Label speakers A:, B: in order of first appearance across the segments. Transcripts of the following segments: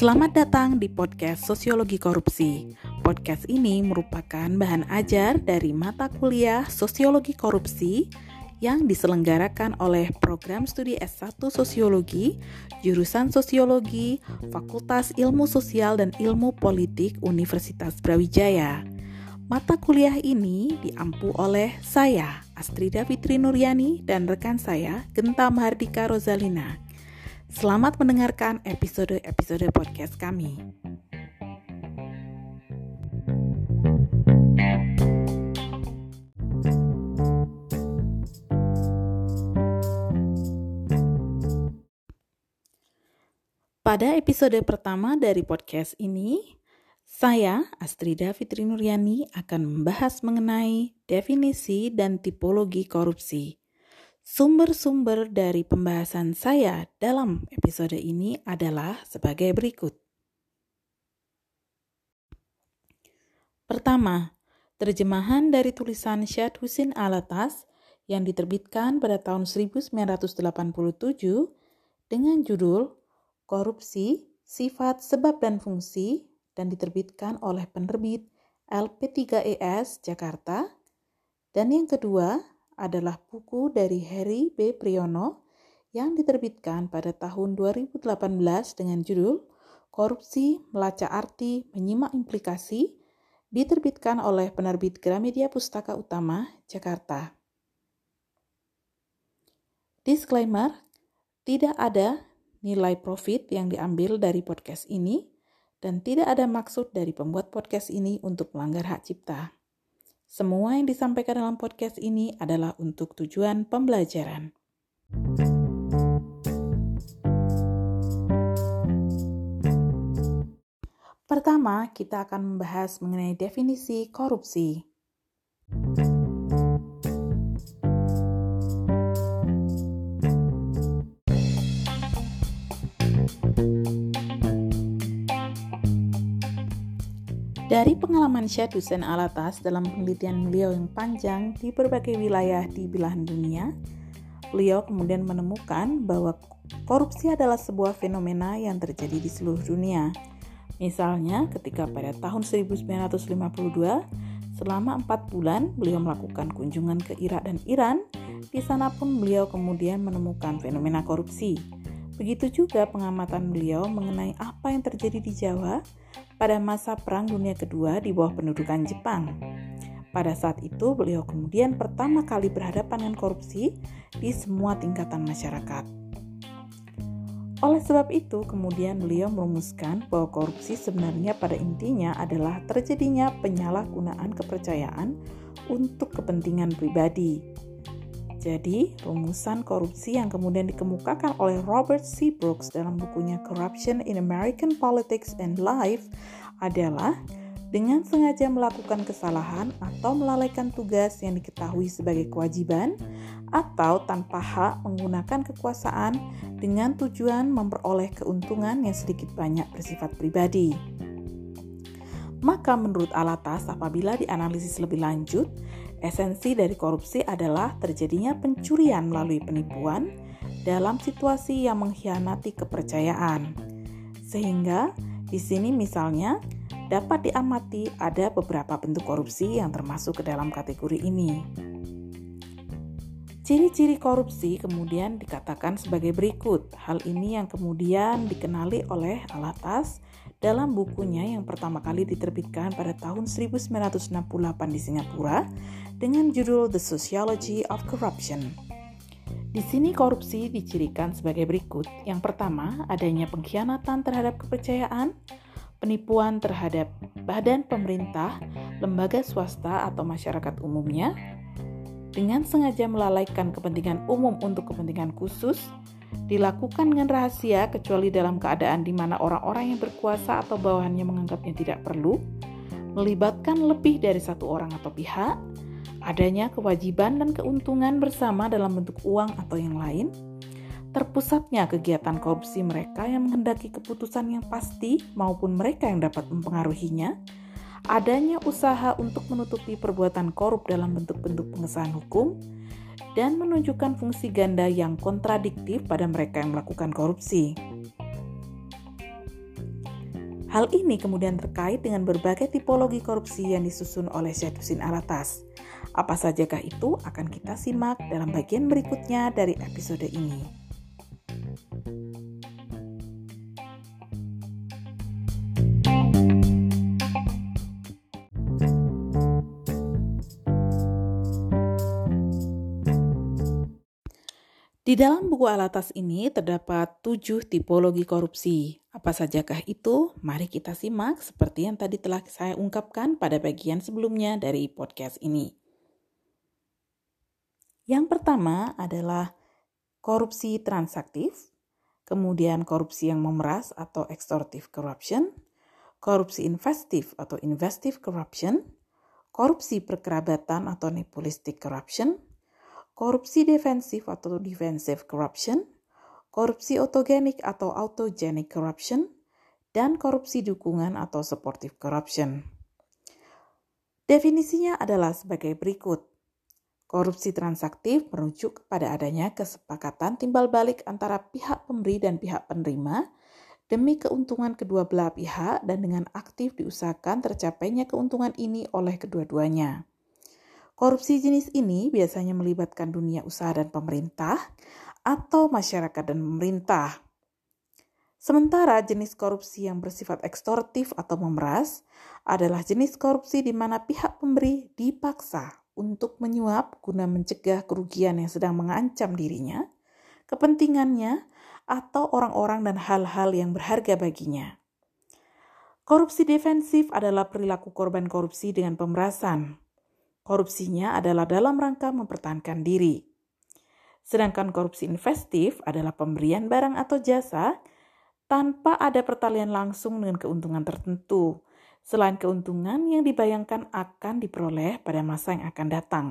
A: Selamat datang di podcast Sosiologi Korupsi. Podcast ini merupakan bahan ajar dari mata kuliah Sosiologi Korupsi yang diselenggarakan oleh Program Studi S1 Sosiologi, jurusan Sosiologi, Fakultas Ilmu Sosial dan Ilmu Politik Universitas Brawijaya. Mata kuliah ini diampu oleh saya, Astrida Fitri Nuryani, dan rekan saya, Genta Mahardika Rozalina. Selamat mendengarkan episode-episode podcast kami. Pada episode pertama dari podcast ini, saya, Astrida Fitri Nuryani, akan membahas mengenai definisi dan tipologi korupsi. Sumber-sumber dari pembahasan saya dalam episode ini adalah sebagai berikut. Pertama, terjemahan dari tulisan Syed Husin Alatas yang diterbitkan pada tahun 1987 dengan judul Korupsi, Sifat, Sebab, dan Fungsi dan diterbitkan oleh penerbit LP3ES Jakarta. Dan yang kedua, adalah buku dari Harry B. Priyono yang diterbitkan pada tahun 2018 dengan judul Korupsi, Melacak Arti, Menyimak Implikasi, diterbitkan oleh penerbit Gramedia Pustaka Utama, Jakarta. Disclaimer, tidak ada nilai profit yang diambil dari podcast ini dan tidak ada maksud dari pembuat podcast ini untuk melanggar hak cipta. Semua yang disampaikan dalam podcast ini adalah untuk tujuan pembelajaran. Pertama, kita akan membahas mengenai definisi korupsi. Dari pengalaman Syed Hussein Alatas dalam penelitian beliau yang panjang di berbagai wilayah di belahan dunia, beliau kemudian menemukan bahwa korupsi adalah sebuah fenomena yang terjadi di seluruh dunia. Misalnya, ketika pada tahun 1952, selama empat bulan beliau melakukan kunjungan ke Irak dan Iran, di sana pun beliau kemudian menemukan fenomena korupsi. Begitu juga pengamatan beliau mengenai apa yang terjadi di Jawa pada masa Perang Dunia Kedua di bawah pendudukan Jepang. Pada saat itu, beliau kemudian pertama kali berhadapan dengan korupsi di semua tingkatan masyarakat. Oleh sebab itu, kemudian beliau merumuskan bahwa korupsi sebenarnya pada intinya adalah terjadinya penyalahgunaan kepercayaan untuk kepentingan pribadi. Jadi, rumusan korupsi yang kemudian dikemukakan oleh Robert C. Brooks dalam bukunya Corruption in American Politics and Life adalah dengan sengaja melakukan kesalahan atau melalaikan tugas yang diketahui sebagai kewajiban atau tanpa hak menggunakan kekuasaan dengan tujuan memperoleh keuntungan yang sedikit banyak bersifat pribadi. Maka menurut Alatas apabila dianalisis lebih lanjut, Esensi dari korupsi adalah terjadinya pencurian melalui penipuan dalam situasi yang mengkhianati kepercayaan. Sehingga di sini misalnya dapat diamati ada beberapa bentuk korupsi yang termasuk ke dalam kategori ini. Ciri-ciri korupsi kemudian dikatakan sebagai berikut. Hal ini yang kemudian dikenali oleh Alatas dalam bukunya yang pertama kali diterbitkan pada tahun 1968 di Singapura dengan judul The Sociology of Corruption. Di sini korupsi dicirikan sebagai berikut. Yang pertama, adanya pengkhianatan terhadap kepercayaan, penipuan terhadap badan pemerintah, lembaga swasta atau masyarakat umumnya, dengan sengaja melalaikan kepentingan umum untuk kepentingan khusus, dilakukan dengan rahasia kecuali dalam keadaan di mana orang-orang yang berkuasa atau bawahannya menganggapnya tidak perlu, melibatkan lebih dari satu orang atau pihak, adanya kewajiban dan keuntungan bersama dalam bentuk uang atau yang lain, terpusatnya kegiatan korupsi mereka yang menghendaki keputusan yang pasti maupun mereka yang dapat mempengaruhinya, adanya usaha untuk menutupi perbuatan korup dalam bentuk-bentuk pengesahan hukum, dan menunjukkan fungsi ganda yang kontradiktif pada mereka yang melakukan korupsi. Hal ini kemudian terkait dengan berbagai tipologi korupsi yang disusun oleh Syed Husin Alatas. Apa sajakah itu akan kita simak dalam bagian berikutnya dari episode ini. Di dalam buku Alatas ini terdapat tujuh tipologi korupsi. Apa sajakah itu? Mari kita simak seperti yang tadi telah saya ungkapkan pada bagian sebelumnya dari podcast ini. Yang pertama adalah korupsi transaktif, kemudian korupsi yang memeras atau extortive corruption, korupsi investif atau investive corruption, korupsi perkerabatan atau nepolistic corruption, korupsi defensif atau defensive corruption, korupsi autogenik atau autogenic corruption, dan korupsi dukungan atau supportive corruption. Definisinya adalah sebagai berikut. Korupsi transaktif merujuk kepada adanya kesepakatan timbal balik antara pihak pemberi dan pihak penerima demi keuntungan kedua belah pihak dan dengan aktif diusahakan tercapainya keuntungan ini oleh kedua-duanya. Korupsi jenis ini biasanya melibatkan dunia usaha dan pemerintah atau masyarakat dan pemerintah. Sementara jenis korupsi yang bersifat ekstorsif atau memeras adalah jenis korupsi di mana pihak pemberi dipaksa untuk menyuap guna mencegah kerugian yang sedang mengancam dirinya, kepentingannya, atau orang-orang dan hal-hal yang berharga baginya. Korupsi defensif adalah perilaku korban korupsi dengan pemerasan Korupsinya adalah dalam rangka mempertahankan diri. Sedangkan korupsi investif adalah pemberian barang atau jasa tanpa ada pertalian langsung dengan keuntungan tertentu, selain keuntungan yang dibayangkan akan diperoleh pada masa yang akan datang.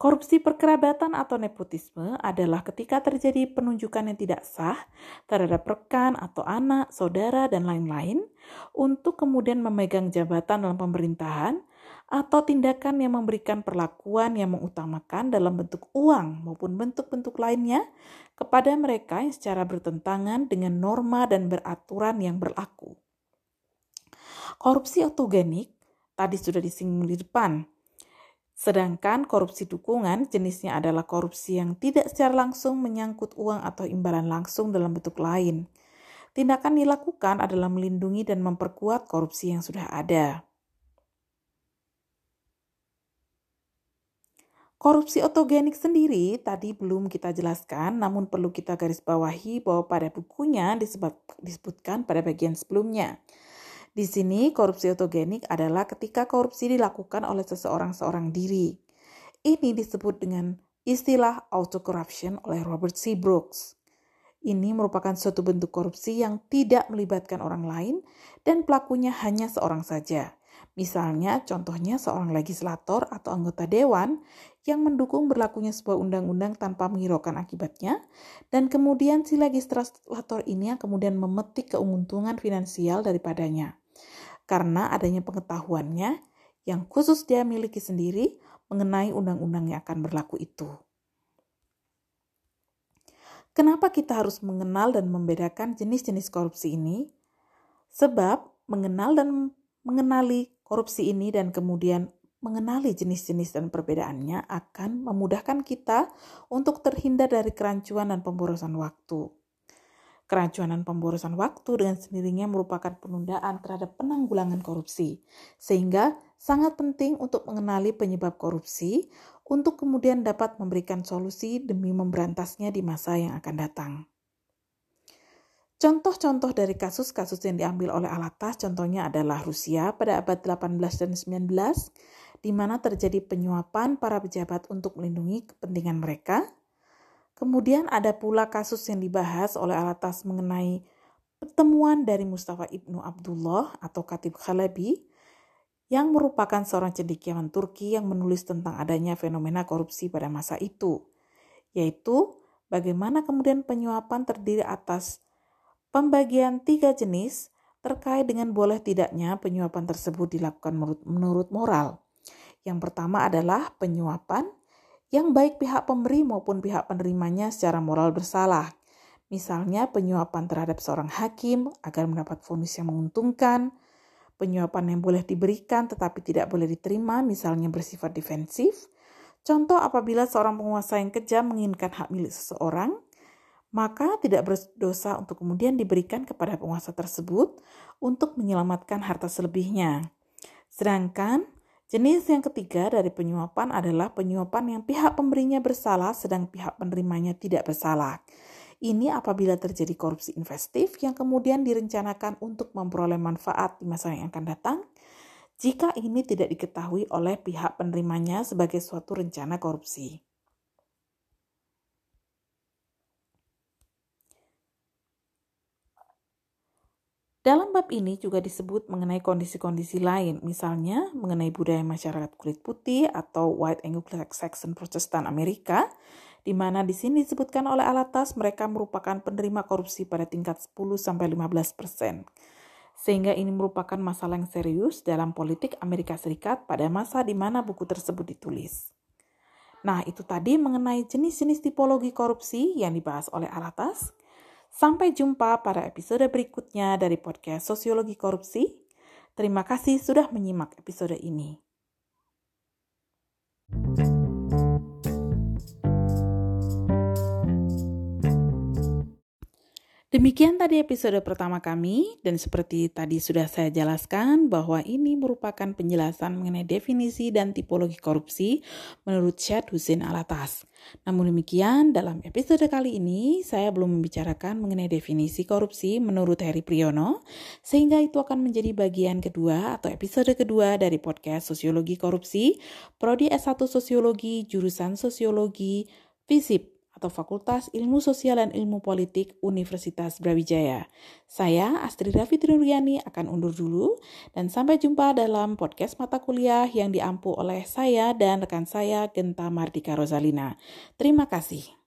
A: Korupsi perkerabatan atau nepotisme adalah ketika terjadi penunjukan yang tidak sah terhadap rekan atau anak, saudara, dan lain-lain untuk kemudian memegang jabatan dalam pemerintahan atau tindakan yang memberikan perlakuan yang mengutamakan dalam bentuk uang maupun bentuk-bentuk lainnya kepada mereka yang secara bertentangan dengan norma dan beraturan yang berlaku. Korupsi autogenik tadi sudah disinggung di depan Sedangkan korupsi dukungan jenisnya adalah korupsi yang tidak secara langsung menyangkut uang atau imbalan langsung dalam bentuk lain. Tindakan dilakukan adalah melindungi dan memperkuat korupsi yang sudah ada. Korupsi otogenik sendiri tadi belum kita jelaskan, namun perlu kita garis bawahi bahwa pada bukunya disebut, disebutkan pada bagian sebelumnya. Di sini, korupsi otogenik adalah ketika korupsi dilakukan oleh seseorang seorang diri. Ini disebut dengan istilah auto corruption oleh Robert C. Brooks. Ini merupakan suatu bentuk korupsi yang tidak melibatkan orang lain dan pelakunya hanya seorang saja. Misalnya, contohnya seorang legislator atau anggota dewan yang mendukung berlakunya sebuah undang-undang tanpa menghiraukan akibatnya, dan kemudian si legislator ini yang kemudian memetik keuntungan finansial daripadanya karena adanya pengetahuannya yang khusus dia miliki sendiri mengenai undang-undang yang akan berlaku itu. Kenapa kita harus mengenal dan membedakan jenis-jenis korupsi ini? Sebab mengenal dan mengenali korupsi ini dan kemudian mengenali jenis-jenis dan perbedaannya akan memudahkan kita untuk terhindar dari kerancuan dan pemborosan waktu. Kerancuan dan pemborosan waktu dengan sendirinya merupakan penundaan terhadap penanggulangan korupsi, sehingga sangat penting untuk mengenali penyebab korupsi untuk kemudian dapat memberikan solusi demi memberantasnya di masa yang akan datang. Contoh-contoh dari kasus-kasus yang diambil oleh Alatas contohnya adalah Rusia pada abad 18 dan 19, di mana terjadi penyuapan para pejabat untuk melindungi kepentingan mereka, Kemudian ada pula kasus yang dibahas oleh Alatas mengenai pertemuan dari Mustafa Ibnu Abdullah atau Katib Khalabi yang merupakan seorang cendekiawan Turki yang menulis tentang adanya fenomena korupsi pada masa itu, yaitu bagaimana kemudian penyuapan terdiri atas pembagian tiga jenis terkait dengan boleh tidaknya penyuapan tersebut dilakukan menurut, moral. Yang pertama adalah penyuapan yang baik pihak pemberi maupun pihak penerimanya secara moral bersalah. Misalnya penyuapan terhadap seorang hakim agar mendapat vonis yang menguntungkan, penyuapan yang boleh diberikan tetapi tidak boleh diterima misalnya bersifat defensif. Contoh apabila seorang penguasa yang kejam menginginkan hak milik seseorang, maka tidak berdosa untuk kemudian diberikan kepada penguasa tersebut untuk menyelamatkan harta selebihnya. Sedangkan jenis yang ketiga dari penyuapan adalah penyuapan yang pihak pemberinya bersalah sedang pihak penerimanya tidak bersalah. Ini apabila terjadi korupsi investif yang kemudian direncanakan untuk memperoleh manfaat di masa yang akan datang, jika ini tidak diketahui oleh pihak penerimanya sebagai suatu rencana korupsi. Dalam bab ini juga disebut mengenai kondisi-kondisi lain, misalnya mengenai budaya masyarakat kulit putih atau White Anglo-Saxon Protestant Amerika, di mana di sini disebutkan oleh Alatas mereka merupakan penerima korupsi pada tingkat 10-15 persen. Sehingga ini merupakan masalah yang serius dalam politik Amerika Serikat pada masa di mana buku tersebut ditulis. Nah, itu tadi mengenai jenis-jenis tipologi korupsi yang dibahas oleh Alatas. Sampai jumpa pada episode berikutnya dari podcast Sosiologi Korupsi. Terima kasih sudah menyimak episode ini. Demikian tadi episode pertama kami, dan seperti tadi sudah saya jelaskan bahwa ini merupakan penjelasan mengenai definisi dan tipologi korupsi menurut Syed Hussein Alatas. Namun demikian, dalam episode kali ini saya belum membicarakan mengenai definisi korupsi menurut Heri Priyono, sehingga itu akan menjadi bagian kedua atau episode kedua dari podcast Sosiologi Korupsi, Prodi S1 Sosiologi, jurusan Sosiologi, FISIP atau Fakultas Ilmu Sosial dan Ilmu Politik Universitas Brawijaya. Saya, Astrid Raffi Nuriani, akan undur dulu dan sampai jumpa dalam podcast mata kuliah yang diampu oleh saya dan rekan saya Genta Mardika Rosalina. Terima kasih.